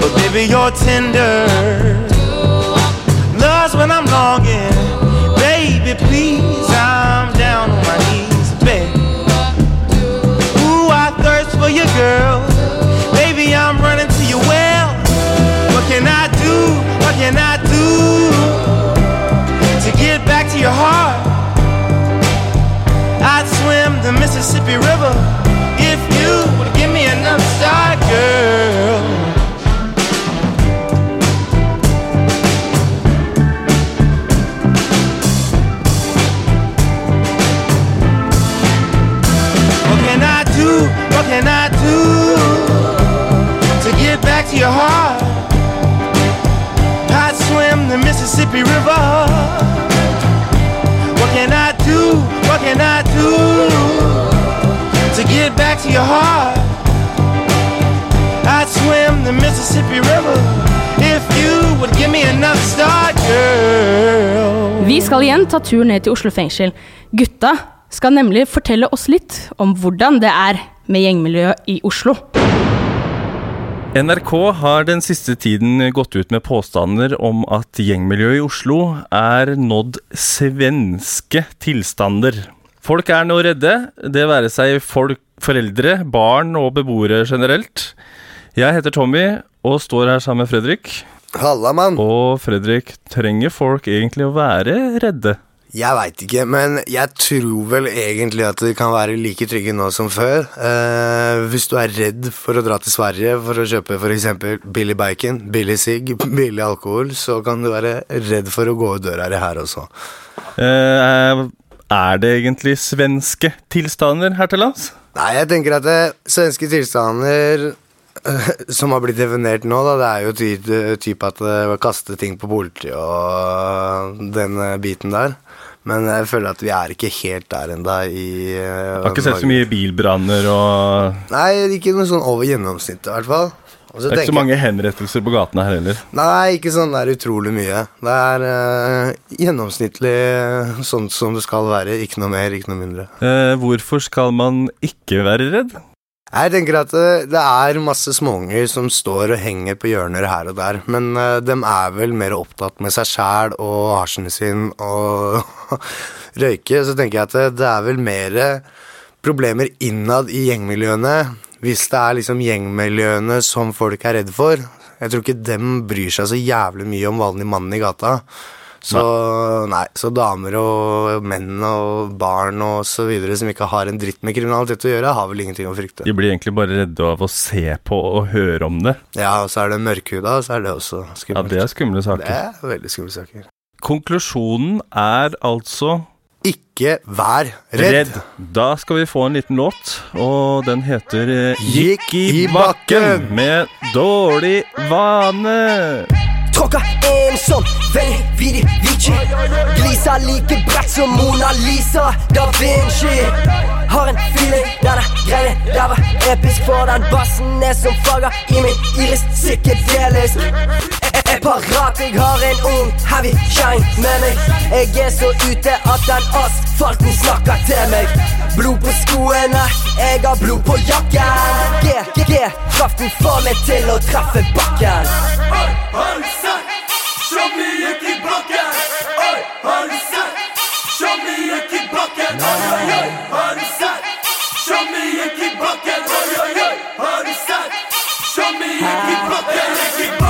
but baby you're tender. Love's when I'm longing, baby please. I Mississippi River if you would give me another shot, girl. What can I do? What can I do to get back to your heart? I'd swim the Mississippi River. What can I do? What can I do get back to your heart? I'd swim the Mississippi River if you would give me enough start, girl. Vi skal igjen ta tur ned til Oslo fengsel. Gutta skal nemlig fortelle oss litt om hvordan det er med gjengmiljøet i Oslo. NRK har den siste tiden gått ut med påstander om at gjengmiljøet i Oslo er nådd svenske tilstander. Folk er nå redde, det være seg folk, foreldre, barn og beboere generelt. Jeg heter Tommy og står her sammen med Fredrik. Halla, mann. Og Fredrik, trenger folk egentlig å være redde? Jeg veit ikke, men jeg tror vel egentlig at de kan være like trygge nå som før. Eh, hvis du er redd for å dra til Sverige for å kjøpe f.eks. billig bacon, billig sigg, billig alkohol, så kan du være redd for å gå ut døra her også. Eh, er det egentlig svenske tilstander her til lands? Nei, jeg tenker at det, svenske tilstander som har blitt definert nå, da, det er jo ty typ at det kaste ting på politiet og den eh, biten der. Men jeg føler at vi er ikke helt der ennå i eh, har ikke sett så mye bilbranner og Nei, ikke noe sånn over gjennomsnittet, i hvert fall. Det er ikke så mange henrettelser på gatene her heller. Nei, ikke sånn det er utrolig mye. Det er uh, gjennomsnittlig sånn som det skal være. Ikke noe mer, ikke noe mindre. Uh, hvorfor skal man ikke være redd? Jeg tenker at det, er masse småunger som står og henger på hjørner her og der, men dem er vel mer opptatt med seg sjæl og hasjen sin og røyke, så tenker jeg at det, det er vel mer problemer innad i gjengmiljøene, hvis det er liksom gjengmiljøene som folk er redd for. Jeg tror ikke dem bryr seg så jævlig mye om vanlig mann i gata. Så nei, så damer og menn og barn og så videre som ikke har en dritt med kriminalitet å gjøre, har vel ingenting å frykte. De blir egentlig bare redde av å se på og høre om det. Ja, og så er det mørkhuda, så er det også skummelt. Ja, det er skumle saker. Det er veldig skumle saker. Konklusjonen er altså Ikke vær redd. Da skal vi få en liten låt, og den heter eh, Gikk i i bakken med Dårlig vane. Tråkka en sånn veldig viddig Vici Glisa like bredt som Mona Lisa Da Vinci. Har en feeling denne greien der var episk For den bassen er som farger i min iris Psykedelisk parat, jeg har en ung heavy shine med meg Jeg er så ute at den asfalten snakker til meg Blod på skoene, jeg har blod på jakken G, G, G, kraften får meg til å treffe bakken Har du sett? Se mye i bakken. Oi, har du sett? Se mye i bakken. Oi, oi, oi, har du sett? Se mye i bakken. Oi, oi, oi, har du sett? oi, mye oi, i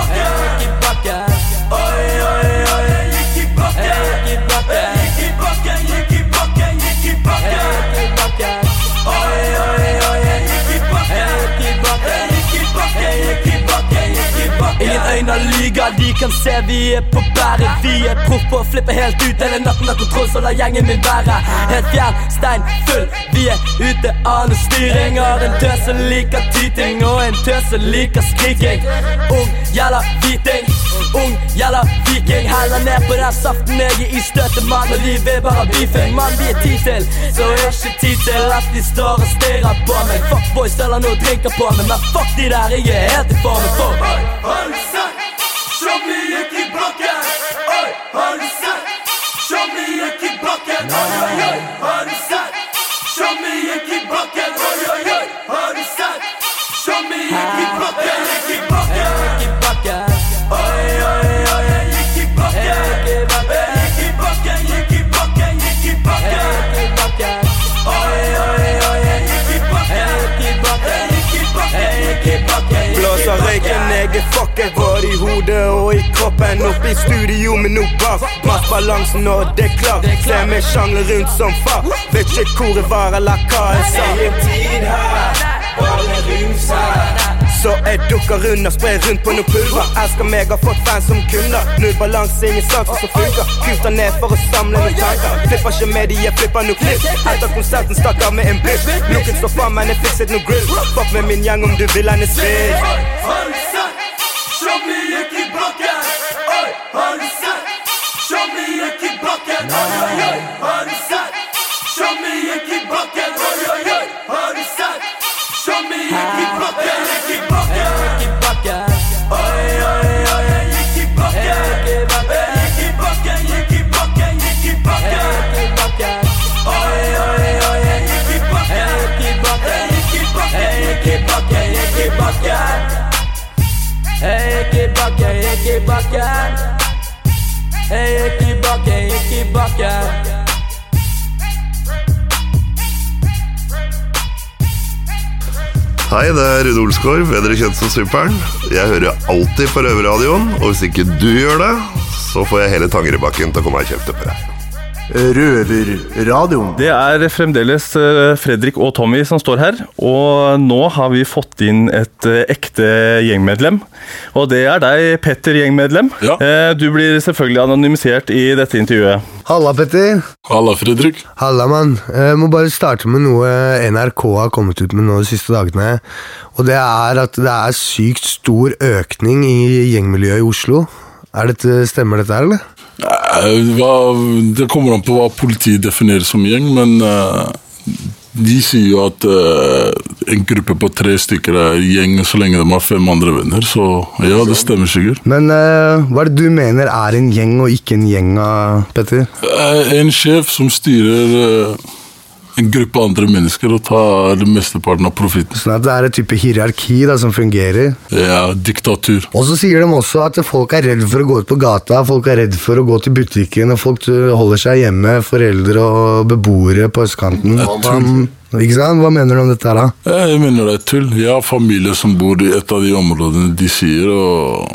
bakken. Ingen de kan se vi er på bæret. Vi er proff på å flippe helt ut. Hele natten har kontroll, så la gjengen min være. Helt fjern, stein full. Vi er ute av noe styring. Har en tøs som liker tyting. Og en tøs som liker skriking. Ung, jævla hviting. Ung, jævla viking. Heller ned på den saften Jeg er i støtet, mann Og de vil bare beefing. Mann, vi er tid til Så er ikke tid til at de står og stirrer på meg. Fuck boys, eller noe drinker på meg. Men fuck de der, jeg er helt i formen for Hold, du sett? Se mye gikk i bakken. Oi, har du sett? Se mye gikk i bakken. Oi, oi, oi, har du sett? Se mye gikk i bakken. Oi, oi, i hodet og i kroppen. Oppe i studio med noe bass. Mass balansen og det er klart. Se meg sjangle rundt som far. Vet ikke hvor jeg var eller hva jeg sa. Ingen tid her, bare rus her. Så jeg dukker unna, sprer rundt på noe pulver. Elsker meg, har fått fans som kunder. Null balanse, ingen sanser som funker. Kuta ned for å samle noen tanker. Flipper ikke med jeg flipper noe klipp. Etter konserten stakk av med en bitch. Looken står faen, men jeg fikset noe grill. Fuck med min gjeng om du vil henne svidd. Har du sett? Se meg Jeg ikke bakke, bakken, bakke i bakken. bakke, ikke bakke. Hei, det er Rune Olsgaard, bedre kjent som Superen. Jeg hører alltid på Røverradioen, og hvis ikke du gjør det, så får jeg hele Tangerudbakken til å komme og kjefte på deg. Røverradioen. Det er fremdeles eh, Fredrik og Tommy som står her. Og nå har vi fått inn et eh, ekte gjengmedlem. Og det er deg, Petter gjengmedlem. Ja. Du blir selvfølgelig anonymisert i dette intervjuet. Halla, Petter. Halla, Fredrik. Halla, mann. Jeg må bare starte med noe NRK har kommet ut med nå de siste dagene. Og det er at det er sykt stor økning i gjengmiljøet i Oslo. Er dette, stemmer dette her, eller? Det kommer an på hva politiet definerer som gjeng, men eh, de sier jo at eh, en gruppe på tre stykker er gjeng så lenge de har fem andre venner, så ja, det stemmer sikkert. Men eh, hva er det du mener er en gjeng og ikke en gjeng, Petter? En sjef som styrer en gruppe andre mennesker og tar mesteparten av profitten. Sånn at det er et type hierarki da, som fungerer. Ja, diktatur. Og så sier de også at folk er redd for å gå ut på gata, folk er redd for å gå til butikken, og folk uh, holder seg hjemme, foreldre og beboere på østkanten. Tull. ikke sant? Hva mener du om dette her, da? Eh, Jeg mener det er tull. Jeg har familie som bor i et av de områdene de sier, og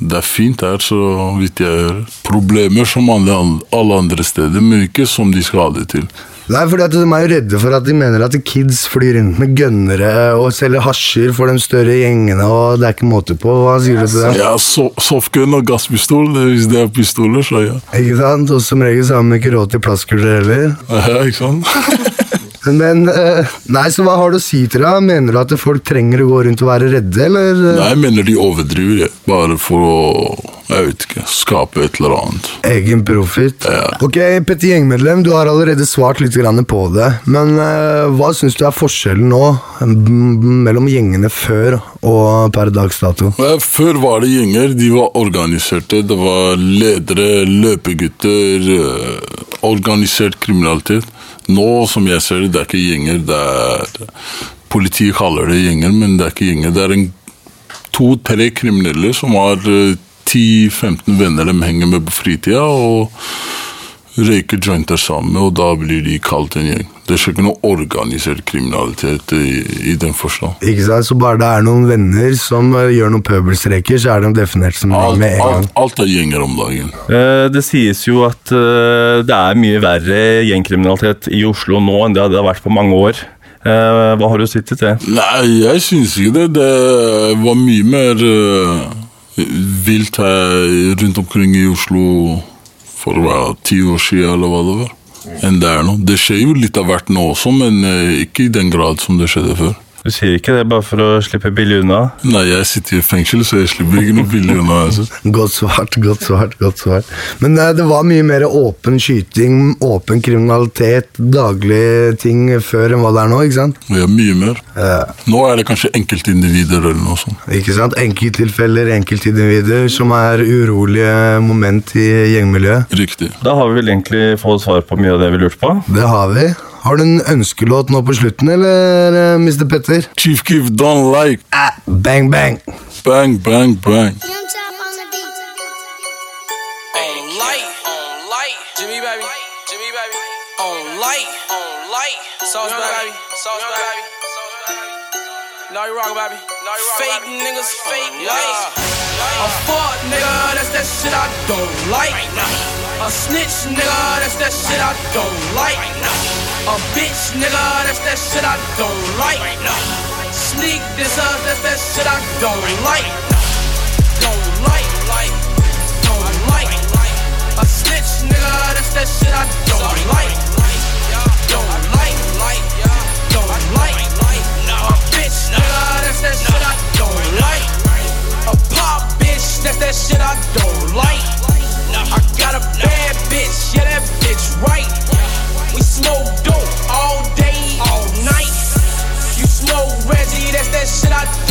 det er fint her, så vidt jeg hører. Problemer som alle, alle andre steder, men ikke som de skal ha det til. Nei, fordi at De er jo redde for at de mener at kids flyr rundt med gønnere og selger hasjer for de større gjengene, og det er ikke måte på. Hva sier du til det? Ja, so softgun og gasspistol, hvis det er pistoler, så ja. Ikke sant? Og som regel så har de ikke råd til plastkuler heller. Ja, ikke sant? Men eh, Nei, så hva har du å si til det? Mener du at folk trenger å gå rundt og være redde, eller? Nei, jeg mener de overdriver, bare for å jeg vet ikke, skape et eller annet. Egen profit. Ja. Ok, Petter Gjengmedlem, du har allerede svart litt på det. Men uh, hva syns du er forskjellen nå mellom gjengene før og per dags dato? Før var det gjenger, de var organiserte. Det var ledere, løpegutter, eh, organisert kriminalitet. Nå, som jeg ser det, det er ikke gjenger. det er... Politiet kaller det gjenger, men det er ikke gjenger. Det er en to-tre kriminelle som har eh, 10-15 venner de henger med på fritida, og røyker jointer sammen, og da blir de kalt en gjeng. Det er ikke noe organisert kriminalitet i, i den forstand. Ikke sant? Så bare det er noen venner som eh, gjør noen pøbelstreker, så er de definert som alt, med en gang. Alt, alt er gjenger om dagen. Eh, Det sies jo at eh, det er mye verre gjengkriminalitet i Oslo nå enn det det har vært på mange år. Eh, Hva har du sett til det? Nei, jeg syns ikke det. Det var mye mer eh, vilt her rundt omkring i Oslo for hva, ti år siden, eller hva det var, enn det er nå. Det skjer jo litt av hvert nå også, men eh, ikke i den grad som det skjedde før. Du sier ikke det bare for å slippe billig unna? Nei, jeg sitter i fengsel, så jeg slipper ikke noe billig unna. Altså. Godt svart, godt svart, godt svart. Men nei, det var mye mer åpen skyting, åpen kriminalitet, daglige ting før enn hva det er nå, ikke sant? Ja, mye mer. Nå er det kanskje enkeltindivider eller noe sånt. Ikke sant? Enkelttilfeller, enkeltindivider som er urolige moment i gjengmiljøet. Riktig. Da har vi vel egentlig fått svar på mye av det vi lurte på. Det har vi. Har du en ønskelåt nå på slutten, eller, eh, Mr. Petter? Chief Keef Don't Like. Ah, bang, bang. Bang, bang, bang. Sauce, baby. Sauce, baby. No, you wrong, baby. No, Fake niggas, fake. A fuck nigga, that's that shit I don't like. A snitch, nigga, that's that shit I don't like. A bitch, nigga, that's that shit I don't like. Sneak this up, that's that shit I don't like. Don't like, like, don't like. A snitch, nigga, that's that shit I don't like. Don't like, like, don't like. A bitch, nigga, that's that shit I don't like a pop bitch, that's that shit I don't like. I got a bad bitch, yeah, that bitch right. We smoke dope all day, all night. You smoke Reggie, that's that shit I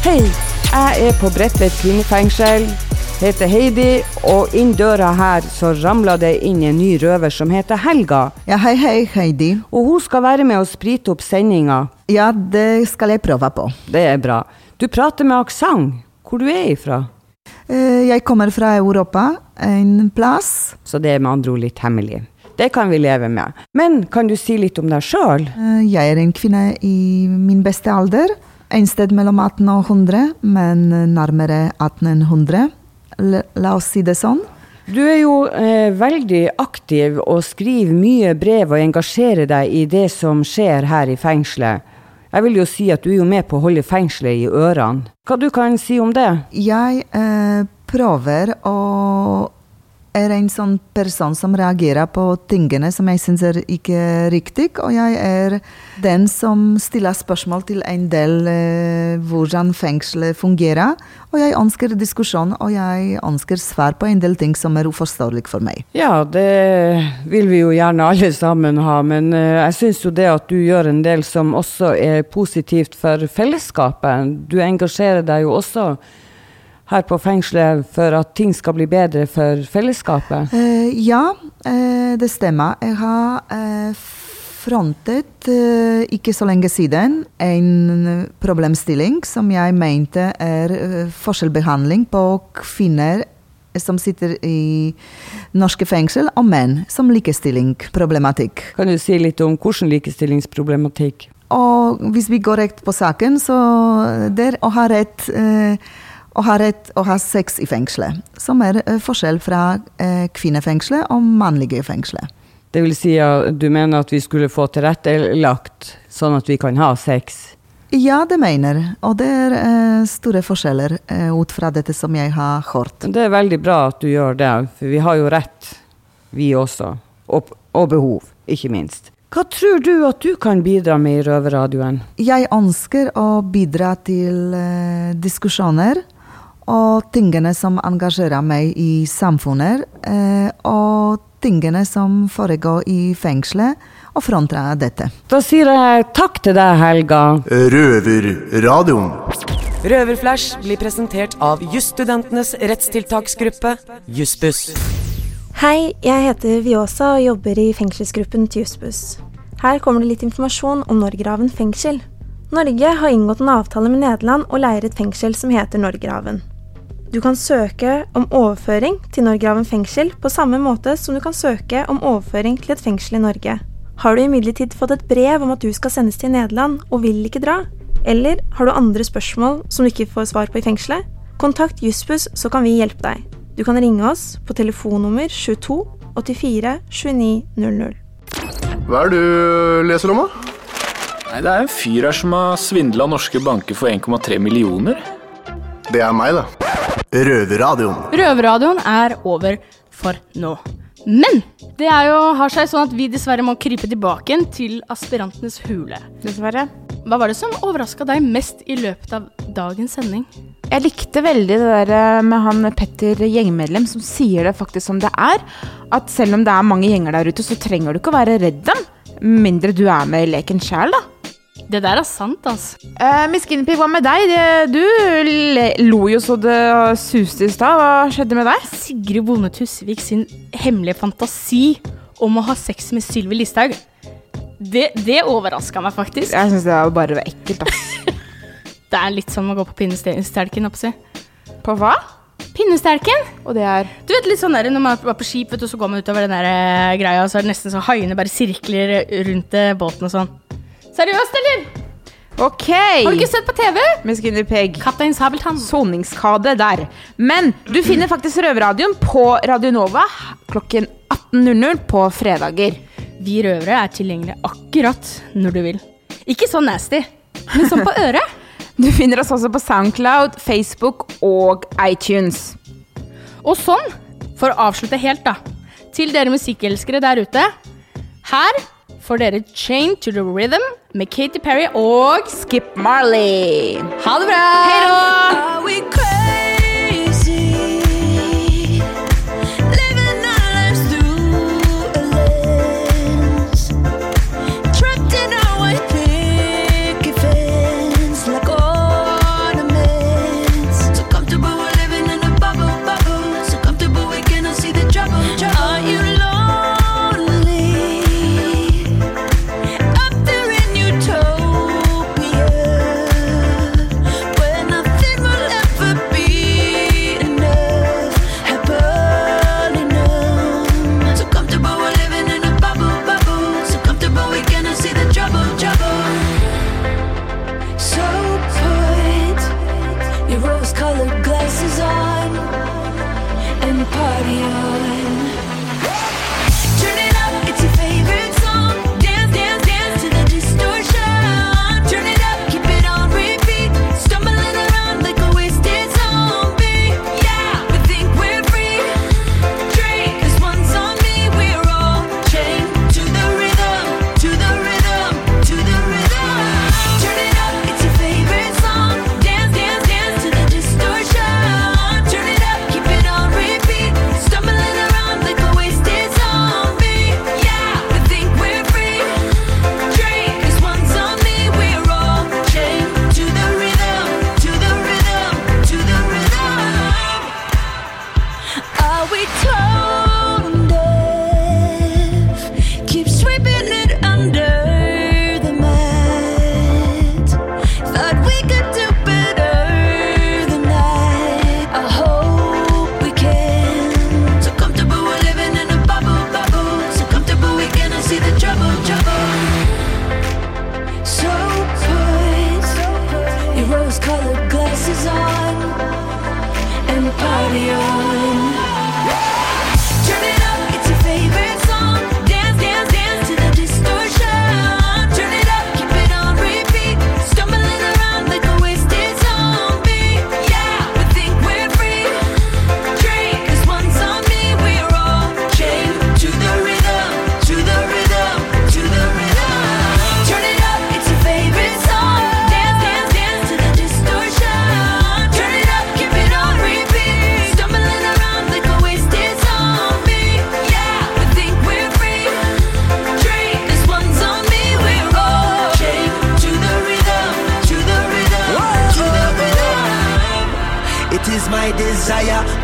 Hei, jeg er på Bredtvet kvinnefengsel. Heter Heidi, og inn døra her så ramler det inn en ny røver som heter Helga. Ja, hei, hei, Heidi. Og hun skal være med og sprite opp sendinga. Ja, det skal jeg prøve på. Det er bra. Du prater med aksent. Hvor du er ifra? Eh, jeg kommer fra Europa, en plass. Så det er med andre ord litt hemmelig. Det kan vi leve med. Men kan du si litt om deg sjøl? Eh, jeg er en kvinne i min beste alder. En sted mellom 18 og 100, men nærmere 1800. La, oss si det sånn. Du er jo eh, veldig aktiv og skriver mye brev og engasjerer deg i det som skjer her i fengselet. Jeg vil jo si at du er jo med på å holde fengselet i ørene. Hva du kan si om det? Jeg eh, prøver å er en sånn person som reagerer på tingene som jeg syns er ikke riktig, og jeg er den som stiller spørsmål til en del eh, hvordan fengselet fungerer. Og jeg ønsker diskusjon, og jeg ønsker svar på en del ting som er uforståelig for meg. Ja, det vil vi jo gjerne alle sammen ha, men eh, jeg syns jo det at du gjør en del som også er positivt for fellesskapet. Du engasjerer deg jo også her på fengselet for at ting skal bli bedre for fellesskapet? Uh, ja, uh, det stemmer. Jeg har uh, frontet ikke så lenge siden en problemstilling som jeg mente er forskjellbehandling på kvinner som sitter i norske fengsel, og menn som likestillingsproblematikk. Kan du si litt om hvordan likestillingsproblematikk? Og hvis vi går rett på saken, så det å ha rett eh, å har rett å ha sex i fengselet, som er eh, forskjell fra eh, kvinnefengselet og mannlige fengselet. Det vil si at du mener at vi skulle få tilrettelagt sånn at vi kan ha sex? Ja, det mener og det er eh, store forskjeller ut fra dette som jeg har hørt. Det er veldig bra at du gjør det, for vi har jo rett, vi også. Og, og behov, ikke minst. Hva tror du at du kan bidra med i Røverradioen? Jeg ønsker å bidra til diskusjoner og tingene som engasjerer meg i samfunnet, eh, og tingene som foregår i fengselet, og fronter dette. Da sier jeg takk til deg, Helga. Røverradioen. Røverflash blir presentert av jusstudentenes rettstiltaksgruppe, Jussbuss. Hei, jeg heter Viosa og jobber i fengselsgruppen til Jussbuss. Her kommer det litt informasjon om Norgerhaven fengsel. Norge har inngått en avtale med Nederland og leier et fengsel som heter Norgerhaven. Du kan søke om overføring til Norgerhaven fengsel på samme måte som du kan søke om overføring til et fengsel i Norge. Har du imidlertid fått et brev om at du skal sendes til Nederland og vil ikke dra, eller har du andre spørsmål som du ikke får svar på i fengselet, kontakt Jussbuss, så kan vi hjelpe deg. Du kan ringe oss på telefonnummer 22 84 29 00. Hva er det du leser om, da? Nei, Det er en fyr her som har svindla norske banker for 1,3 millioner. Det er meg, da. Røverradioen. Røverradioen er over for nå. Men det er jo, har seg sånn at vi dessverre må krype tilbake til aspirantenes hule. Dessverre. Hva var det som overraska deg mest i løpet av dagens sending? Jeg likte veldig det der eh, med han Petter gjengmedlem som sier det faktisk som det er. At selv om det er mange gjenger der ute, så trenger du ikke å være redd dem. Mindre du er med i leken sjæl, da. Det der er sant, altså. Uh, Miss Guinevere, hva med deg? Du lo jo så det suste i stad. Hva skjedde med deg? Sigrid Bonde Tusvik sin hemmelige fantasi om å ha sex med Sylvi Listhaug. Det, det overraska meg faktisk. Jeg syns det var bare ekkelt, ass. Det er litt som å gå på pinnestelken, oppsi. På hva? Pinnestelken. Og det er Du vet litt sånn der når man er på skip, vet du, så går man utover den der eh, greia, og så er det nesten så haiene bare sirkler rundt eh, båten og sånn. Seriøst, eller? Ok. Har du ikke sett på TV? Miss Guinevere Kaptein Sabeltann. Soningskade der. Men du finner faktisk Røverradioen på Radionova klokken 18.00 på fredager. Vi røvere er tilgjengelige akkurat når du vil. Ikke så nasty, men sånn på øret. Du finner oss også på Soundcloud, Facebook og iTunes. Og sånn, for å avslutte helt, da, til dere musikkelskere der ute. Her får dere Chain to the Rhythm med Katy Perry og Skip Marley. Ha det bra! Hei da!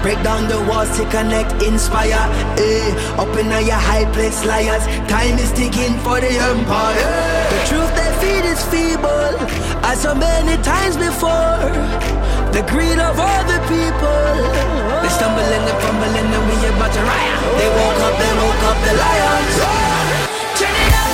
Break down the walls to connect, inspire. Eh, up in your high place, liars. Time is ticking for the empire. The truth they feed is feeble, as so many times before. The greed of other people. They stumble and they fumble and we about to riot. They woke up, they woke up the lions. Turn it up,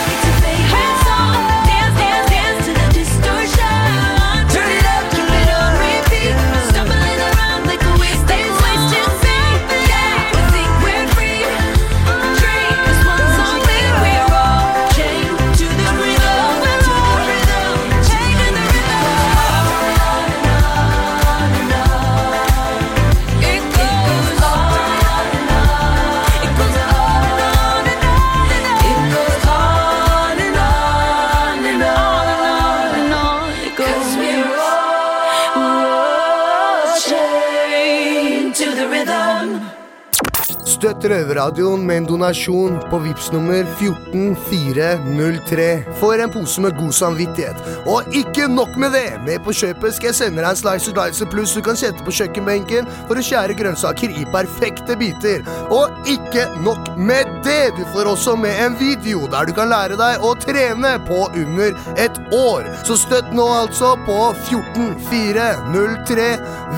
Støtt Røverradioen med en donasjon på VIPS nummer 14403 for en pose med god samvittighet. Og ikke nok med det! Med på kjøpet skal jeg sende deg en Slicer Dicer Plus du kan sette på kjøkkenbenken for å skjære grønnsaker i perfekte biter. Og ikke nok med det! Du får også med en video der du kan lære deg å trene på under et år. Så støtt nå altså på 14403.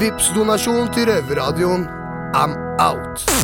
VIPS donasjon til Røverradioen. I'm out.